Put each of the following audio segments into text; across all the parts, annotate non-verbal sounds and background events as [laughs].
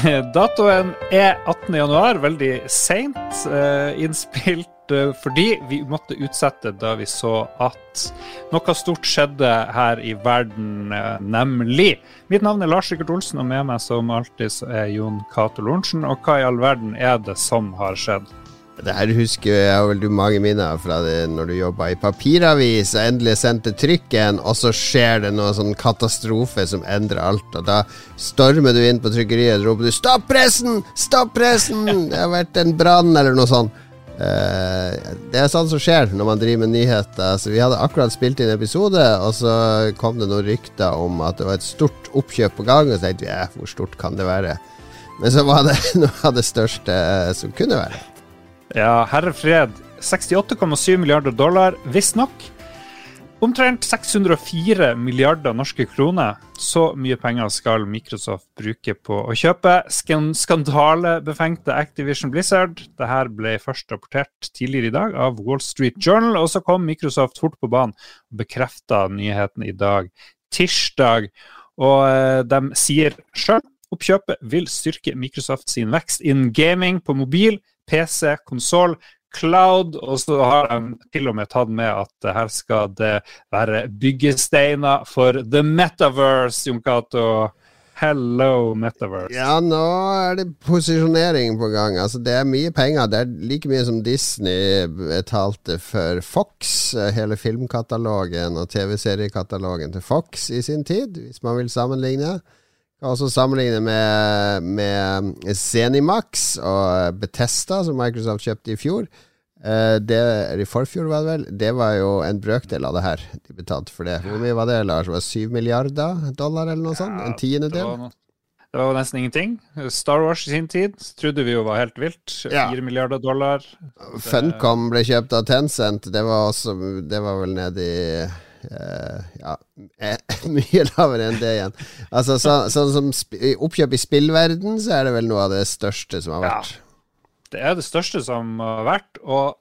[laughs] Datoen er 18.1, veldig seint uh, innspilt uh, fordi vi måtte utsette da vi så at noe stort skjedde her i verden, uh, nemlig Mitt navn er Lars Rikard Olsen, og med meg som alltid er Jon Cato Lorentzen. Og hva i all verden er det som har skjedd? Det her husker jeg har veldig mange minner fra det når du jobba i papiravis og endelig sendte trykken, og så skjer det noe sånn katastrofe som endrer alt. Og da stormer du inn på trykkeriet og roper du 'Stopp pressen! Stopp pressen!' Det har vært en brann, eller noe sånt. Uh, det er sånn som skjer når man driver med nyheter. Så Vi hadde akkurat spilt inn episode, og så kom det noen rykter om at det var et stort oppkjøp på gang. Og så tenkte vi hvor stort kan det være? Men så var det [laughs] noe av det største som kunne være. Ja, herre fred. 68,7 milliarder dollar, visstnok. Omtrent 604 milliarder norske kroner. Så mye penger skal Microsoft bruke på å kjøpe skandalebefengte Activision Blizzard. Dette ble først rapportert tidligere i dag av Wall Street Journal, og så kom Microsoft fort på banen og bekrefta nyheten i dag, tirsdag. Og eh, de sier sjøl oppkjøpet vil styrke Microsoft sin vekst innen gaming på mobil, PC, konsoll, cloud, og så har de til og med tatt med at her skal det være byggesteiner for the metaverse, Jon Cato. Hello, Metaverse. Ja, nå er det posisjonering på gang. Altså, det er mye penger. Det er like mye som Disney betalte for Fox, hele filmkatalogen og TV-seriekatalogen til Fox i sin tid, hvis man vil sammenligne. Kan også sammenligne med, med Zenimax og Betesta, som Microsoft kjøpte i fjor. Uh, det, I forfjor, var det vel. Det var jo en brøkdel av det her de betalte for det. Hvor mye var det, Lars? Var det 7 milliarder dollar, eller noe sånt? en tiendedel? Det var, nesten ingenting. Star Wars i sin tid trodde vi jo var helt vilt. 4 ja. milliarder dollar. Funcom ble kjøpt av Tencent. Det var, også, det var vel nede i Uh, ja, [laughs] mye lavere enn det igjen. Altså Sånn så, som oppkjøp i spillverden, så er det vel noe av det største som har vært. Ja, det er det største som har vært, og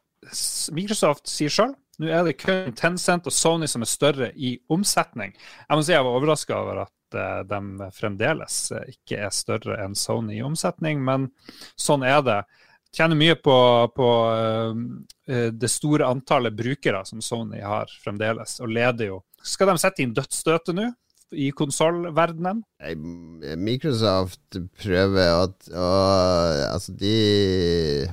Microsoft sier sjøl nå er det kun Tencent og Sony som er større i omsetning. Jeg må si jeg var overraska over at uh, de fremdeles ikke er større enn Sony i omsetning, men sånn er det tjener mye på, på uh, det store antallet brukere som Sony har fremdeles, og leder jo. Skal de sette inn dødsstøtet nå? I konsollverdenen? Microsoft prøver at å Altså, de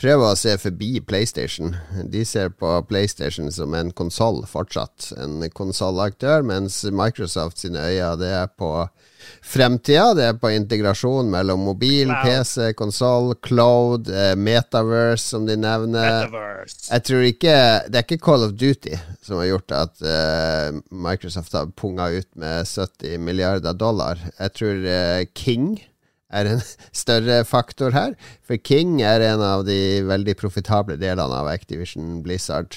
prøver å se forbi PlayStation. De ser på PlayStation som en konsoll fortsatt, en konsollaktør, mens Microsoft sine øyne det er på fremtida. Det er på integrasjon mellom mobil, wow. PC, konsoll, cloud, eh, metaverse, som de nevner. Metaverse. Jeg tror ikke Det er ikke Call of Duty som har gjort at uh, Microsoft har punga ut med 70 milliarder dollar. Jeg tror uh, King er en [laughs] større faktor her. For King er en av de veldig profitable delene av Activision Blizzard.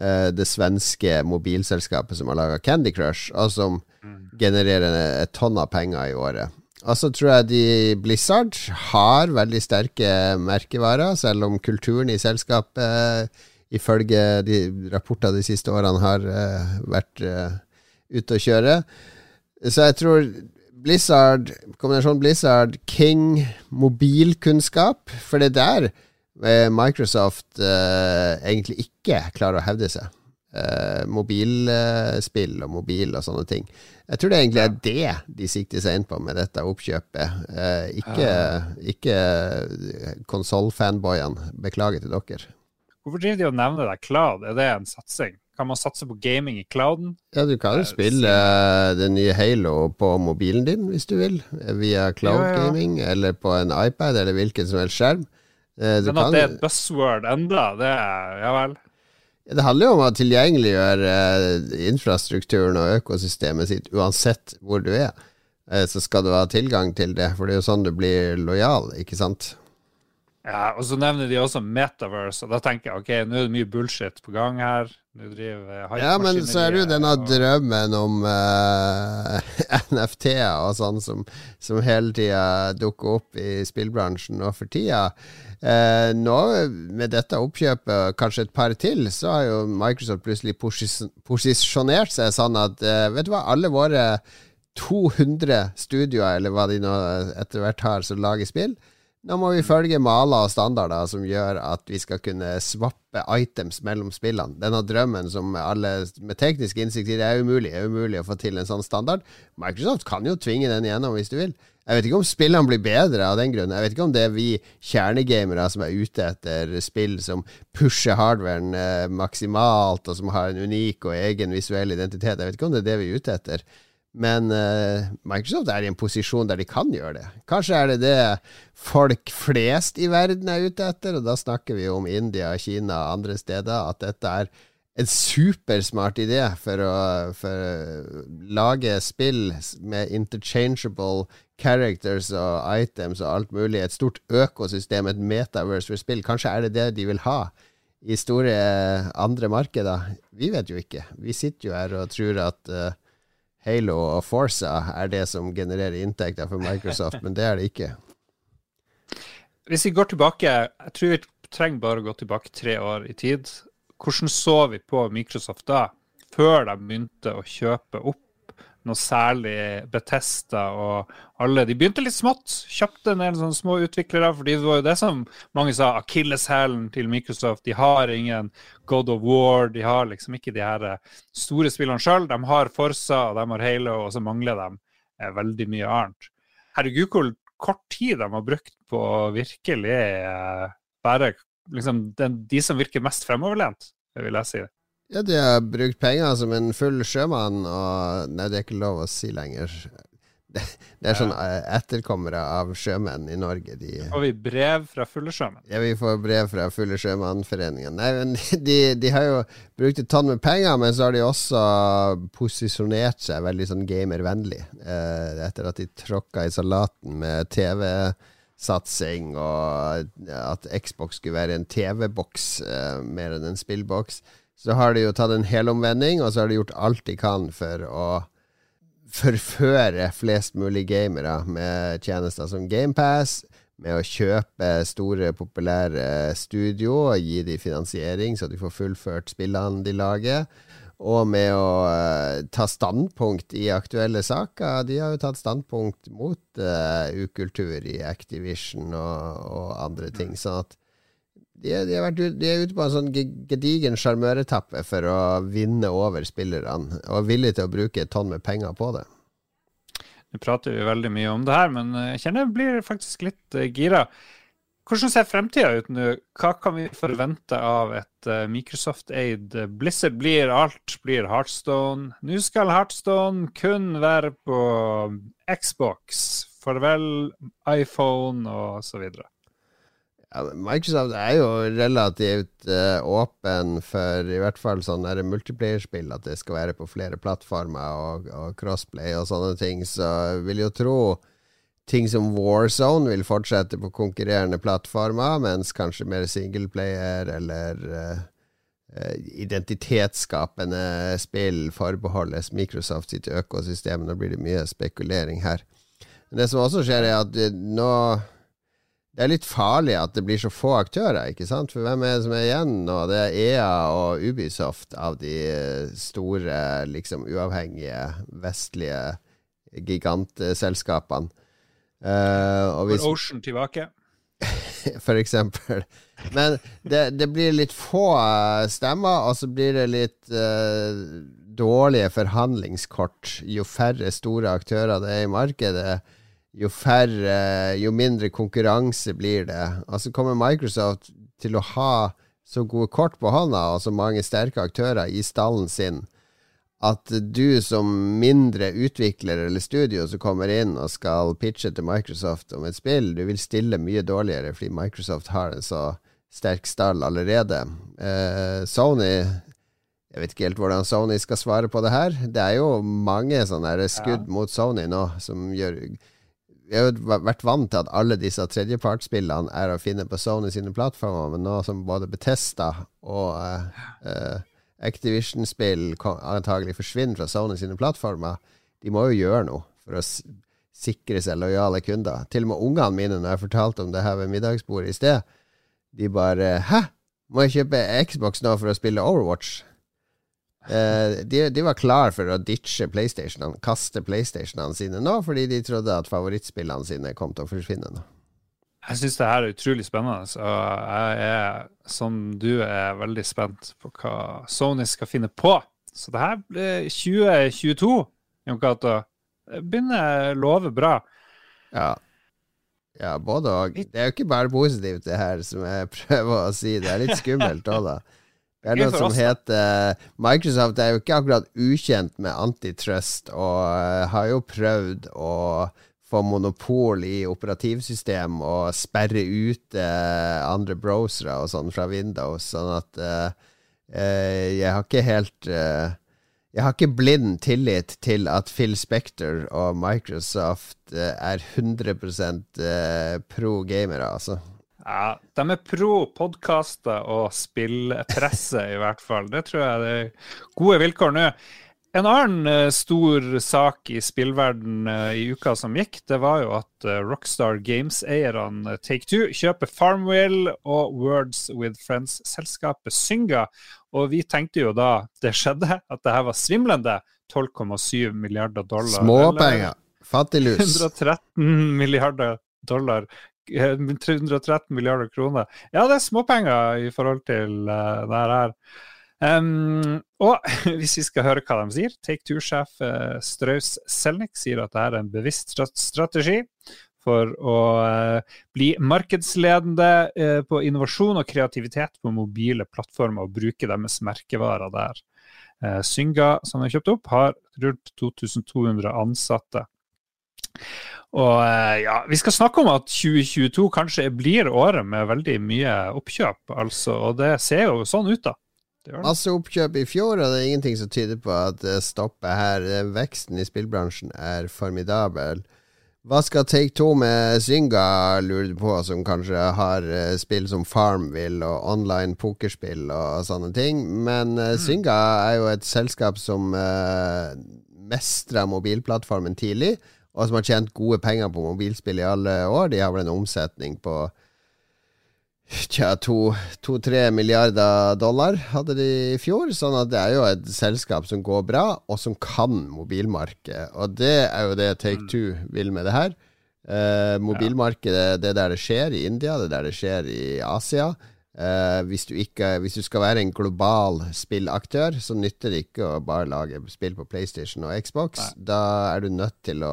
Uh, det svenske mobilselskapet som har laga Candy Crush, og som genererer et tonn av penger i året. Og så tror jeg de Blizzard har veldig sterke merkevarer, selv om kulturen i selskapet, ifølge de rapporter de siste årene, har uh, vært uh, ute å kjøre. Så jeg tror Blizzard, kombinasjonen Blizzard, King, mobilkunnskap For det er der Microsoft uh, egentlig ikke klarer å hevde seg eh, mobilspill og mobil og sånne ting. Jeg tror det egentlig er det de sikter seg inn på med dette oppkjøpet. Eh, ikke ikke konsollfanboyene. Beklager til dere. Hvorfor driver de og nevner det? Cloud, er det en satsing? Kan man satse på gaming i clouden? Ja, du kan jo spille uh, det nye Halo på mobilen din hvis du vil. Via cloud ja, ja. gaming, eller på en iPad, eller hvilken som helst skjerm. Uh, Men at det er et buzzword enda, det er Ja vel. Det handler jo om å tilgjengeliggjøre infrastrukturen og økosystemet sitt uansett hvor du er. Så skal du ha tilgang til det, for det er jo sånn du blir lojal, ikke sant? Ja, og så nevner de også Metaverse, og da tenker jeg ok, nå er det mye bullshit på gang her. Nå driver Ja, men så er det jo denne og... drømmen om uh, eh, [laughs] NFT-er og sånn som, som hele tida dukker opp i spillbransjen nå for tida. Uh, nå, med dette oppkjøpet, kanskje et par til, så har jo Microsoft plutselig posis posisjonert seg sånn at uh, Vet du hva, alle våre 200 studioer, eller hva de nå etter hvert har, som lager spill. Nå må vi følge maler og standarder som gjør at vi skal kunne swappe items mellom spillene. Denne drømmen som alle med teknisk innsikt sier er umulig, er umulig å få til en sånn standard. Microsoft kan jo tvinge den igjennom hvis du vil. Jeg vet ikke om spillene blir bedre av den grunn. Jeg vet ikke om det er vi kjernegamere som er ute etter spill som pusher hardwaren eh, maksimalt, og som har en unik og egen visuell identitet. Jeg vet ikke om det er det vi er ute etter. Men uh, Microsoft er i en posisjon der de kan gjøre det. Kanskje er det det folk flest i verden er ute etter, og da snakker vi om India, Kina og andre steder, at dette er en supersmart idé for å, for lage spill med interchangeable characters og items og alt mulig. Et stort økosystem, et metaverse for spill. Kanskje er det det de vil ha i store andre markeder? Vi vet jo ikke. Vi sitter jo her og tror at uh, Halo og Forza er det som genererer inntekter for Microsoft, men det er det ikke. Hvis vi går tilbake, jeg tror vi trenger bare å gå tilbake tre år i tid. Hvordan så vi på Microsoft da, før de begynte å kjøpe opp noe særlig Betesta og alle. De begynte litt smått. Kjøpte en del sånne små utviklere. fordi det var jo det som mange sa, akilleshælen til Microsoft. De har ingen God of War, de har liksom ikke de her eh, store spillene sjøl. De har Forsa og de har Halo, og så mangler de eh, veldig mye annet. Herregud, hvor kort tid de har brukt på å virkelig bare være liksom, den, de som virker mest fremoverlent, vil jeg si. Ja, de har brukt penger som en full sjømann, og Nei, det er ikke lov å si lenger. Det, det er sånn eh, etterkommere av sjømenn i Norge. De, får vi brev fra Fulle sjømenn? Ja, vi får brev fra Fulle sjømannforeningen. Nei, men [laughs] de, de, har jo brukt et tonn med penger, men så har de også posisjonert seg veldig sånn gamervennlig. Eh, etter at de tråkka i salaten med TV-satsing, og at Xbox skulle være en TV-boks eh, mer enn en spillboks så har de jo tatt en helomvending, og så har de gjort alt de kan for å forføre flest mulig gamere med tjenester som GamePass, med å kjøpe store, populære studio og gi dem finansiering, så de får fullført spillene de lager. Og med å uh, ta standpunkt i aktuelle saker. De har jo tatt standpunkt mot uh, ukultur i Activision og, og andre ting. sånn at de, de, vært, de, er ute på en sånn gedigen sjarmøretappe for å vinne over spillerne, og er villige til å bruke et tonn med penger på det. Nå prater vi veldig mye om det her, men jeg kjenner jeg blir faktisk litt uh, gira. Hvordan ser fremtida ut nå? Hva kan vi forvente av et uh, Microsoft-eid Blizzard? Blir alt blir Heartstone? Nå skal Heartstone kun være på Xbox. Farvel iPhone og så videre. Microsoft er jo relativt uh, åpen for i hvert fall sånne multiplayerspill, at det skal være på flere plattformer og, og, crossplay og sånne ting. Så jeg vil jo tro ting som Warzone vil fortsette på konkurrerende plattformer, mens kanskje mer singleplayer eller uh, identitetsskapende spill forbeholdes Microsoft sitt økosystem. Nå blir det mye spekulering her. Men det som også skjer, er at nå det er litt farlig at det blir så få aktører, ikke sant? For hvem er det som er igjen nå? Det er EA og Ubisoft av de store, liksom uavhengige, vestlige gigantselskapene. Uh, hvis, Ocean tilbake? [laughs] for eksempel. Men det, det, blir litt få stemmer, og så blir det litt uh, dårlige forhandlingskort jo færre store aktører det er i markedet jo færre, jo mindre konkurranse blir det. Altså kommer Microsoft til å ha så gode kort på hånda og så mange sterke aktører i stallen sin at du som mindre utvikler eller studio som kommer inn og skal pitche til Microsoft om et spill, du vil stille mye dårligere fordi Microsoft har en så sterk stall allerede. Eh, Sony jeg vet ikke helt hvordan Sony skal svare på det her. Det er jo mange sånne skudd mot Sony nå som gjør vi har jo vært vant til at alle disse tredjepartsspillene er å finne på Sony sine plattformer, men nå som både Betesta og uh, Activision-spill antagelig forsvinner fra Sony sine plattformer, de må jo gjøre noe for å sikre seg lojale kunder. Til og med ungene mine, når jeg fortalte om det her ved middagsbordet i sted, de bare Hæ? Må jeg kjøpe Xbox nå for å spille Overwatch? Eh, de, de, var klar for å ditche PlayStationene, kaste PlayStationene sine nå, fordi de trodde at favorittspillene sine kom til å forsvinne nå. Jeg syns det her er utrolig spennende, og jeg er, som du, er veldig spent på hva Sony skal finne på. Så det her blir 2022, Jon Cato. Begynner å love bra. Ja. ja, både og. Det er jo ikke bare positivt, det her, som jeg prøver å si. Det er litt skummelt òg, da. Det er noe som heter Microsoft er jo ikke akkurat ukjent med antitrust, og uh, har jo prøvd å få monopol i operativsystem og sperre ut uh, andre browsere og sånn fra Windows, sånn at uh, jeg har ikke helt Jeg har ikke blind tillit til at Phil Spector og Microsoft er 100 pro gamere, altså. Ja, de er pro podkaster og spillpresse, i hvert fall. Det tror jeg det er gode vilkår nå. En annen uh, stor sak i spillverden uh, i uka som gikk, det var jo at uh, Rockstar Games-eierne Take Two kjøper Farmwill og Words With Friends-selskapet Synga. Og vi tenkte jo da det skjedde, at det her var svimlende 12,7 milliarder dollar. Småpenger. Fattiglus. 113 milliarder dollar 313 milliarder kroner. Ja, det er småpenger i forhold til uh, det her. Um, og [laughs] hvis vi skal høre hva de sier Take Two-sjef uh, Strauss Selnik sier at det er en bevisst strategi for å uh, bli markedsledende uh, på innovasjon og kreativitet på mobile plattformer og bruke deres merkevarer der. Synga, som de har kjøpt opp, har rundt 2200 ansatte. Og eh, ja, Vi skal snakke om at 2022 kanskje blir året med veldig mye oppkjøp. altså, Og det ser jo sånn ut, da. Masse oppkjøp i fjor, og det er ingenting som tyder på at det stopper her. Veksten i spillbransjen er formidabel. Hva skal Take Two med Zynga, lurer du på, som kanskje har eh, spill som Farmville og online pokerspill og sånne ting. Men mm. Zynga er jo et selskap som uh, mestra mobilplattformen tidlig og som har tjent gode penger på mobilspill i alle år. De har vel en omsetning på tja, to-tre milliarder dollar hadde de i fjor. Sånn at det er jo et selskap som går bra, og som kan mobilmarkedet. Og det er jo det Take. Two vil med det her. Eh, mobilmarkedet, det er der det skjer i India, det er der det skjer i Asia. Uh, hvis, du ikke, hvis, du skal være en global spillaktør, så nytter det ikke å bare lage spill på PlayStation og Xbox. Nei. Da er du nødt til å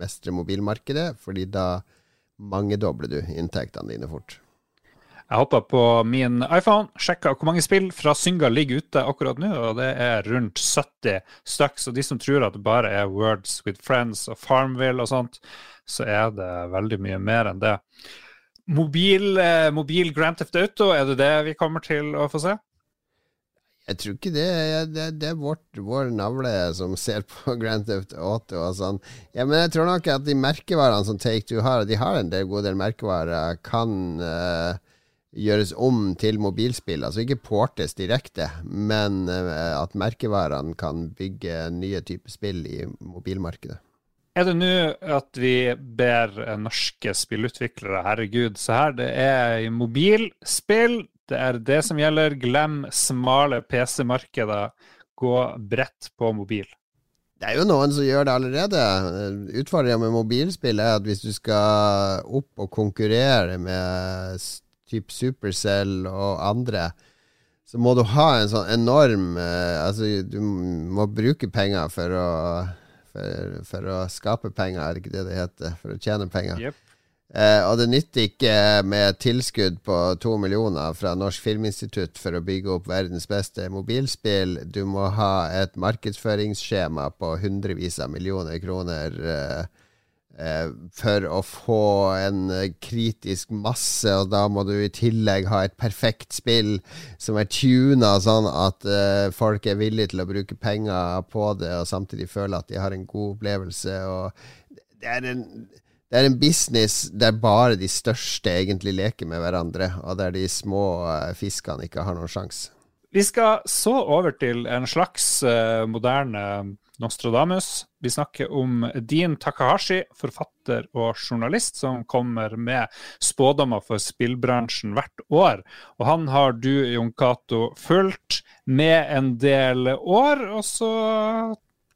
mestre mobilmarkedet, fordi da mangedobler du inntektene dine fort. Jeg hoppa på min iPhone, sjekka hvor mange spill fra Synga ligger ute akkurat nå, og det er rundt 70 stykk. Så de som tror at det bare er Words with Friends og Farmville og sånt, så er det veldig mye mer enn det. Mobil, eh, mobil Grand Theft Auto, er det det vi kommer til å få se? Jeg tror ikke det. Det, det er vårt, vår navle som ser på [laughs] Grand Theft Auto og sånn. Ja, men jeg tror nok at de merkevarene som Take Two har, de har en del god del merkevarer, kan uh, gjøres om til mobilspill. Altså ikke portes direkte, men uh, at merkevarene kan bygge nye typer spill i mobilmarkedet. Er det nå at vi ber norske spillutviklere Herregud, se her, det er mobilspill. Det er det som gjelder. Glem smale PC-markeder. Gå bredt på mobil. Det er jo noen som gjør det allerede. Utfordringa med mobilspill er at hvis du skal opp og konkurrere med type Supercell og andre, så må du ha en sånn enorm eh, Altså, du må bruke penger for å for, for, å skape penger, er det ikke det det heter? For å tjene penger. Yep. Eh, og det nytter ikke med tilskudd på to millioner fra Norsk Filminstitutt for å bygge opp verdens beste mobilspill. Du må ha et markedsføringsskjema på hundrevis av millioner kroner. Eh, for å få en eh, kritisk masse, og da må du i tillegg ha et perfekt spill som er tuna sånn at uh, folk er villige til å bruke penger på det, og samtidig føle at de har en god opplevelse. Og det er en, det er en business der bare de største egentlig leker med hverandre, og der de små fiskene ikke har noen sjanse. Vi skal så over til en slags moderne Nostradamus. Vi snakker om Dean Takahashi, forfatter og journalist, som kommer med spådommer for spillbransjen hvert år. Og han har du, Jon Cato, fulgt med en del år. Og så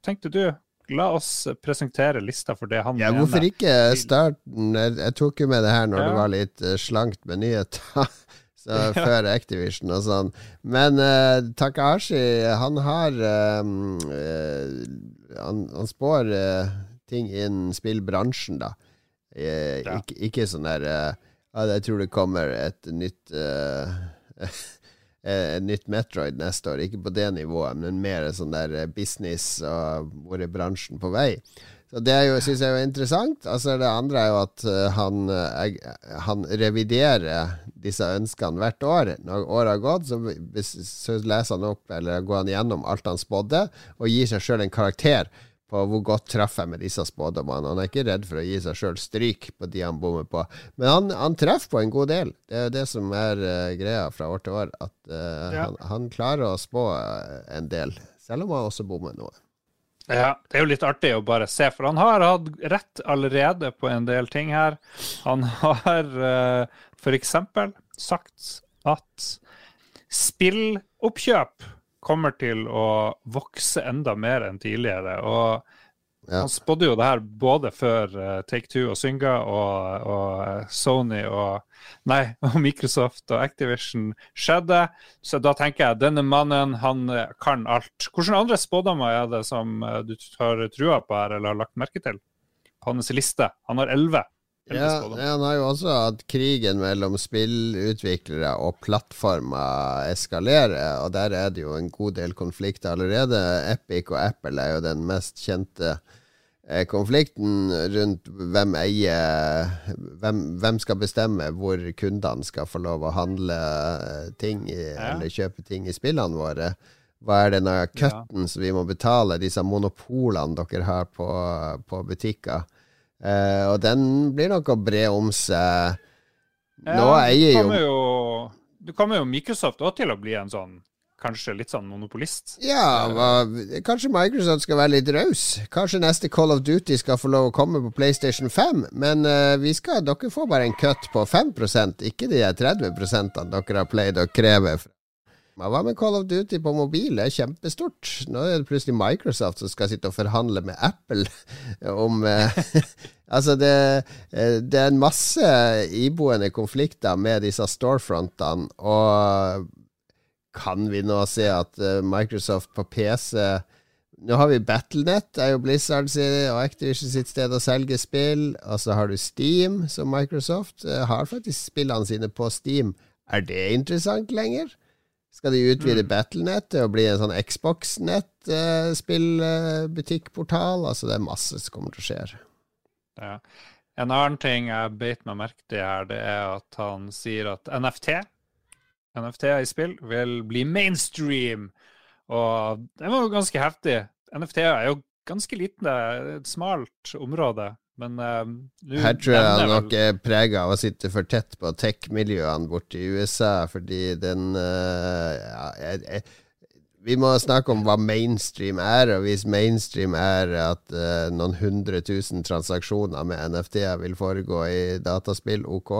tenkte du La oss presentere lista for det han ja, mener. Hvorfor ikke starten? Jeg, tok jo med det her når ja. det var litt uh, slankt med nyheter. [laughs] Så [laughs] før Activision og sånn. Men uh, Takahashi, han har um, uh, Han, han spår uh, ting innen spillbransjen, da. Ja. Ikke, ikke, sånn der Jeg tror det kommer et nytt [laughs] et nytt Metroid neste år. Ikke på det nivået, men mer sånn der business og hvor er bransjen på vei. Så Det syns jeg er interessant. Altså Det andre er jo at uh, han, uh, han, reviderer disse ønskene hvert år. Når året har gått, så, så, leser han opp eller går han gjennom alt han spådde, og gir seg sjøl en karakter på hvor godt treffer jeg med disse spådommene. Han er ikke redd for å gi seg sjøl stryk på de han bommer på. Men han, han, treffer på en god del. Det er jo det som er uh, greia fra år til år. At ja. han, han, klarer å spå en del, selv om han også bommer noe. Ja, det er jo litt artig å bare se, for han har hatt rett allerede på en del ting her. Han har uh, eh, f.eks. sagt at spilloppkjøp kommer til å vokse enda mer enn tidligere. og ja. Han spådde jo det her både før uh, Take Two og Synga og, og uh, Sony og Nei, [laughs] og Microsoft og Activision skjedde. Så da tenker jeg denne mannen, han uh, kan alt. Hvilke andre spådommer er det som du har trua på her, eller har lagt merke til? På hans liste. Han har elleve. Ja, han har jo også hatt krigen mellom spillutviklere og plattformer eskalerer, og der er det jo en god del konflikter allerede. Epic og Apple er jo den mest kjente eh, konflikten rundt hvem eier hvem, hvem, skal bestemme hvor kundene skal få lov å handle ting i, ja. eller kjøpe ting i spillene våre. Hva er denne cutten ja. som vi må betale, disse monopolene dere har på, på butikker? Eh, og den blir nok å bre om seg. Nå ja, eier jo, jo Du kommer jo Microsoft òg til å bli en sånn kanskje litt sånn monopolist. Ja, hva, kanskje Microsoft skal være litt raus. Kanskje neste Call of Duty skal få lov å komme på PlayStation 5. Men uh, vi skal, dere får bare en cut på 5 ikke de 30 dere har pleid å kreve. Hva med Call of Duty på mobil? Det er kjempestort. Nå er det plutselig Microsoft som skal sitte og forhandle med Apple [laughs] om eh, [laughs] Altså, det, eh, det, er en masse iboende konflikter med disse storefrontene, og kan vi nå se at eh, Microsoft på PC Nå har vi Battlenet, er jo Blizzard og Activision sitt sted å selge spill. Og så har du Steam, som Microsoft har faktisk spillene sine på Steam. Er det interessant lenger? Skal de utvide mm. Battlenet til å bli en sånn Xbox-nett-spillbutikkportal? altså, det er masse som kommer til å skje. Ja. En annen ting jeg beit meg merke i her, det er at han sier at NFT, NFT-er i spill, vil bli mainstream. Og det var jo ganske heftig. NFT-er er jo ganske lite, et smalt område. Men uh, Her tror jeg nok er prega av å sitte for tett på tech-miljøene borte i USA, fordi den uh, ja, jeg, jeg, Vi må snakke om hva mainstream er, og hvis mainstream er at uh, noen hundre tusen transaksjoner med NFT-er vil foregå i dataspill, ok.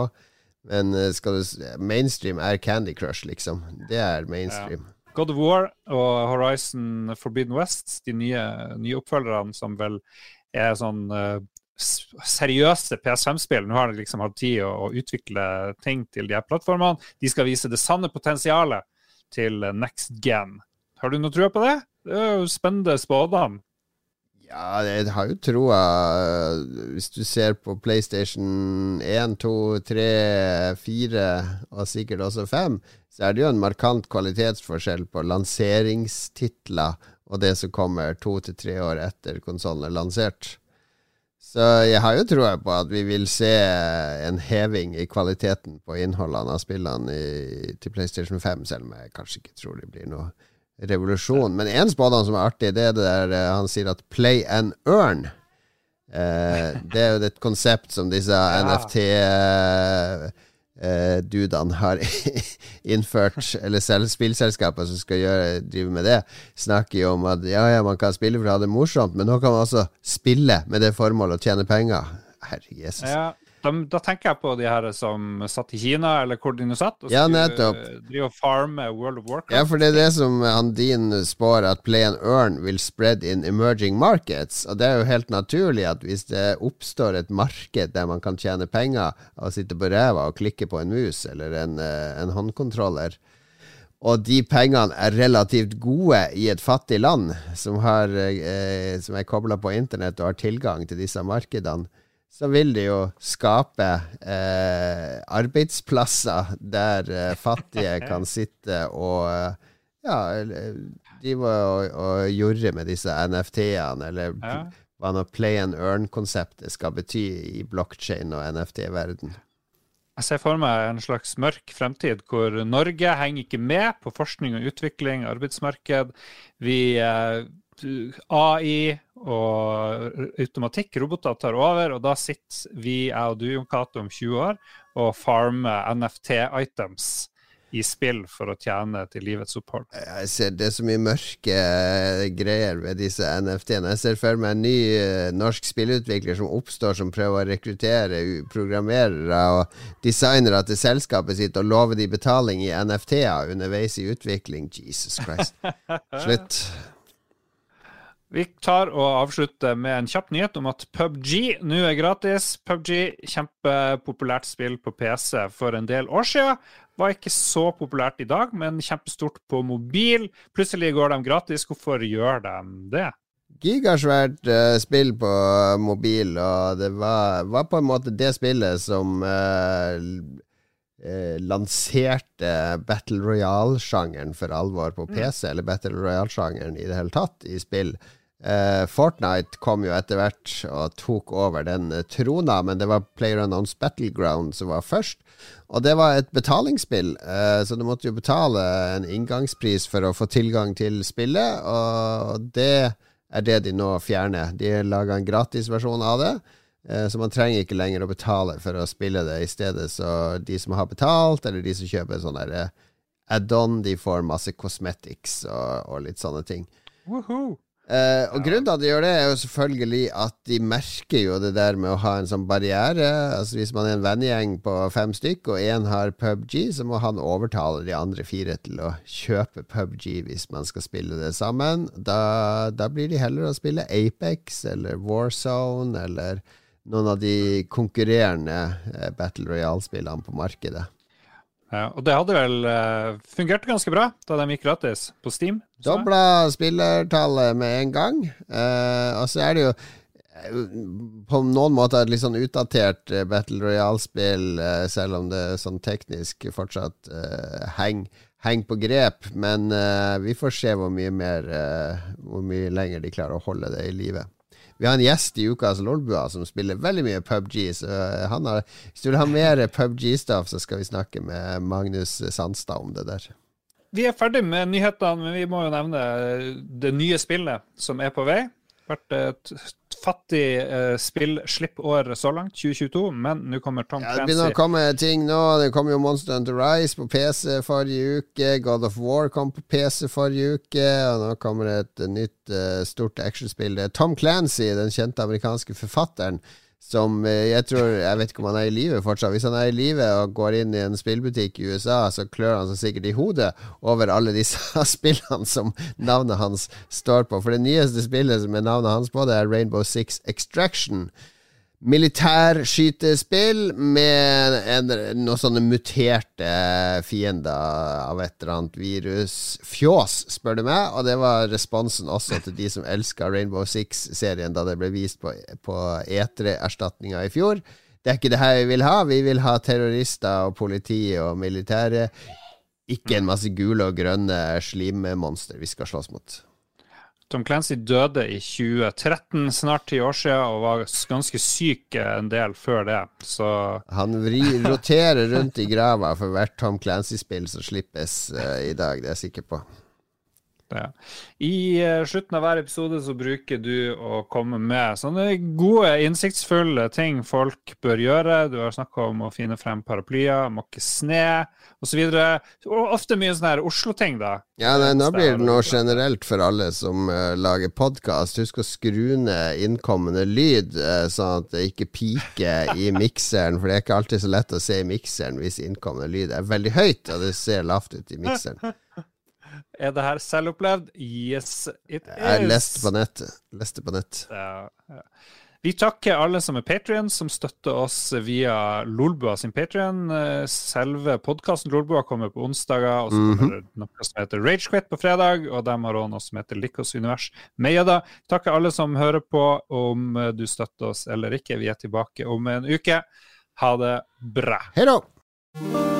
Men skal du, mainstream er Candy Crush, liksom. Det er mainstream. Ja. God of War og Horizon Forbidden West, de nye, nye oppfølgerne som vel er sånn uh, seriøse PS5-spill. Nå har de liksom hatt tid å, utvikle ting til de her plattformene. De skal vise det sanne potensialet til next gen. Har du noe trua på det? Det er jo spennende spådom. Ja, jeg har jo troa Hvis du ser på PlayStation 1, 2, 3, 4 og sikkert også 5, så er det jo en markant kvalitetsforskjell på lanseringstitler og det som kommer to til tre år etter konsollen er lansert. Så jeg har jo troa på at vi vil se en heving i kvaliteten på innholdene av spillene i, til PlayStation 5, selv om jeg kanskje ikke tror det blir noe revolusjon. Men én spådom som er artig, det er det der eh, han sier at 'play and earn'. Eh, det er jo et konsept som disse ja. NFT eh, dudene har [laughs] innført, eller selv, spillselskaper som skal gjøre, drive med det, snakker jo om at ja, ja, man kan spille for å ha det morsomt, men nå kan man også spille med det formålet å tjene penger. Herre Jesus. Ja, da, da, tenker jeg på de her som satt i Kina, eller hvor de nå satt, og ja, nettopp. drive og farme World of Warcraft. Ja, for det er det som han din spår, at play and earn will spread in emerging markets. Og det er jo helt naturlig at hvis det oppstår et marked der man kan tjene penger av å sitte på ræva og klikke på en mus eller en, eh, en håndkontroller, og de pengene er relativt gode i et fattig land som, har, eh, som er kobla på internett og har tilgang til disse markedene, så vil det jo skape eh, arbeidsplasser der eh, fattige [laughs] kan sitte og eh, ja, drive og, og jurre med disse NFT-ene, eller ja. hva nå play and earn-konseptet skal bety i blokkjede og NFT-verden. Jeg ser for meg en slags mørk fremtid hvor Norge henger ikke med på forskning og utvikling, arbeidsmarked. Vi eh, AI og automatikk, roboter, tar over, og da sitter vi, jeg og du, Jon Cato, om 20 år og farmer NFT-items i spill for å tjene til livets opphold. Jeg ser Det er så mye mørke eh, greier ved disse NFT-ene. Jeg ser for meg en ny uh, norsk spillutvikler som oppstår, som prøver å rekruttere programmerere og designere til selskapet sitt og lover de betaling i NFT-er underveis i utvikling. Jesus Christ. [laughs] Slutt. Vi tar og avslutter med en kjapp nyhet om at PubG nå er gratis. PubG, kjempepopulært spill på PC for en del år siden. Var ikke så populært i dag, men kjempestort på mobil. Plutselig går de gratis. Hvorfor gjør de det? Gigasvært uh, spill på mobil, og det var, var, på en måte det spillet som uh, lanserte Battle Royale-sjangeren for alvor på PC, mm. eller Battle Royale-sjangeren i det hele tatt, i spill. Uh, Fortnite kom jo etter hvert og tok over den uh, trona, men det var PlayerUnknown's Battleground som var først. Og det var et betalingsspill, uh, så du måtte jo betale en inngangspris for å få tilgang til spillet, og det er det de nå fjerner. De laga en gratisversjon av det. Så man trenger ikke lenger å betale for å spille det i stedet. Så de som har betalt, eller de som kjøper sånn add-on, de får masse cosmetics og, og litt sånne ting. Woohoo. Uh, og Grunnen til at de gjør det, er jo selvfølgelig at de merker jo det der med å ha en sånn barriere. Altså Hvis man er en vennegjeng på fem stykk, og én har PubG, så må han overtale de andre fire til å kjøpe PubG hvis man skal spille det sammen. Da, da blir de heller å spille Apex eller Warzone eller noen av de konkurrerende uh, Battle Royale-spillene på markedet. Ja, og det hadde vel uh, fungert ganske bra da de gikk gratis på Steam? Dobla spillertallet med en gang. Uh, og så er det jo eh, på noen måter et litt sånn utdatert uh, Battle Royale-spill, selv om det sånn teknisk fortsatt henger heng på grep. Men vi får se hvor mye mer Hvor mye lenger de klarer å holde det i live. Vi har en gjest i Ukas Lolbua som spiller veldig mye PubG. Så han har, hvis du vil ha mer PubG-stuff, så skal vi snakke med Magnus Sandstad om det der. Vi er ferdig med nyhetene, men vi må jo nevne det nye spillet som er på vei. Vært et fattig uh, spillslippår så langt, 2022, men nå kommer Tom Clancy. Ja, det begynner å komme ting nå. Det kom jo Monster Hunter Rise på PC forrige uke. God of War kom på PC forrige uke. Og nå kommer det et nytt uh, stort actionspill. Det er Tom Clancy, den kjente amerikanske forfatteren, som eh, jeg tror Jeg vet ikke om han er i live fortsatt. Hvis han er i live og går inn i en spillbutikk i USA, så klør han seg sikkert i hodet over alle disse [laughs] spillene som navnet hans står på. For det nyeste spillet er navnet hans på, det er Rainbow Six Extraction militærskytespill med en, noen sånne muterte fiender av et eller annet virus. Fjås, spør du meg, og det var responsen også til de som elska Rainbow Six-serien da det ble vist på, på E3-erstatninga i fjor. Det er ikke det her vi vil ha. Vi vil ha terrorister og politi og militære. Ikke en masse gule og grønne slimmonstre vi skal slåss mot. Tom Clancy døde i 2013, snart ti år siden, og var ganske syk en del før det, så Han roterer rundt i grava for hvert Tom Clancy-spill som slippes uh, i dag, det er jeg sikker på. Det. I uh, slutten av hver episode så bruker du å komme med sånne gode, innsiktsfulle ting folk bør gjøre. Du har snakka om å finne frem paraplyer, måke sne osv. Ofte mye sånne her Oslo-ting, da. Ja, nei, nå blir det noe generelt for alle som uh, lager podkast. Husk å skru ned innkommende lyd, uh, sånn at det ikke piker i [laughs] mikseren. For det er ikke alltid så lett å se i mikseren hvis innkommende lyd er veldig høyt, og det ser lavt ut i mikseren. Er det her selvopplevd? Yes, it is. Jeg leste på nett. Leste på nett. Ja, ja. Vi takker alle som er Patrion, som støtter oss via Lolbua sin Patrion. Selve podkasten Lolbua kommer på onsdager, og så kommer det noe som heter Ragequit på fredag, og de har også noe som heter Likos univers Gjedda. Takker alle som hører på, om du støtter oss eller ikke. Vi er tilbake om en uke. Ha det bra. Hei da!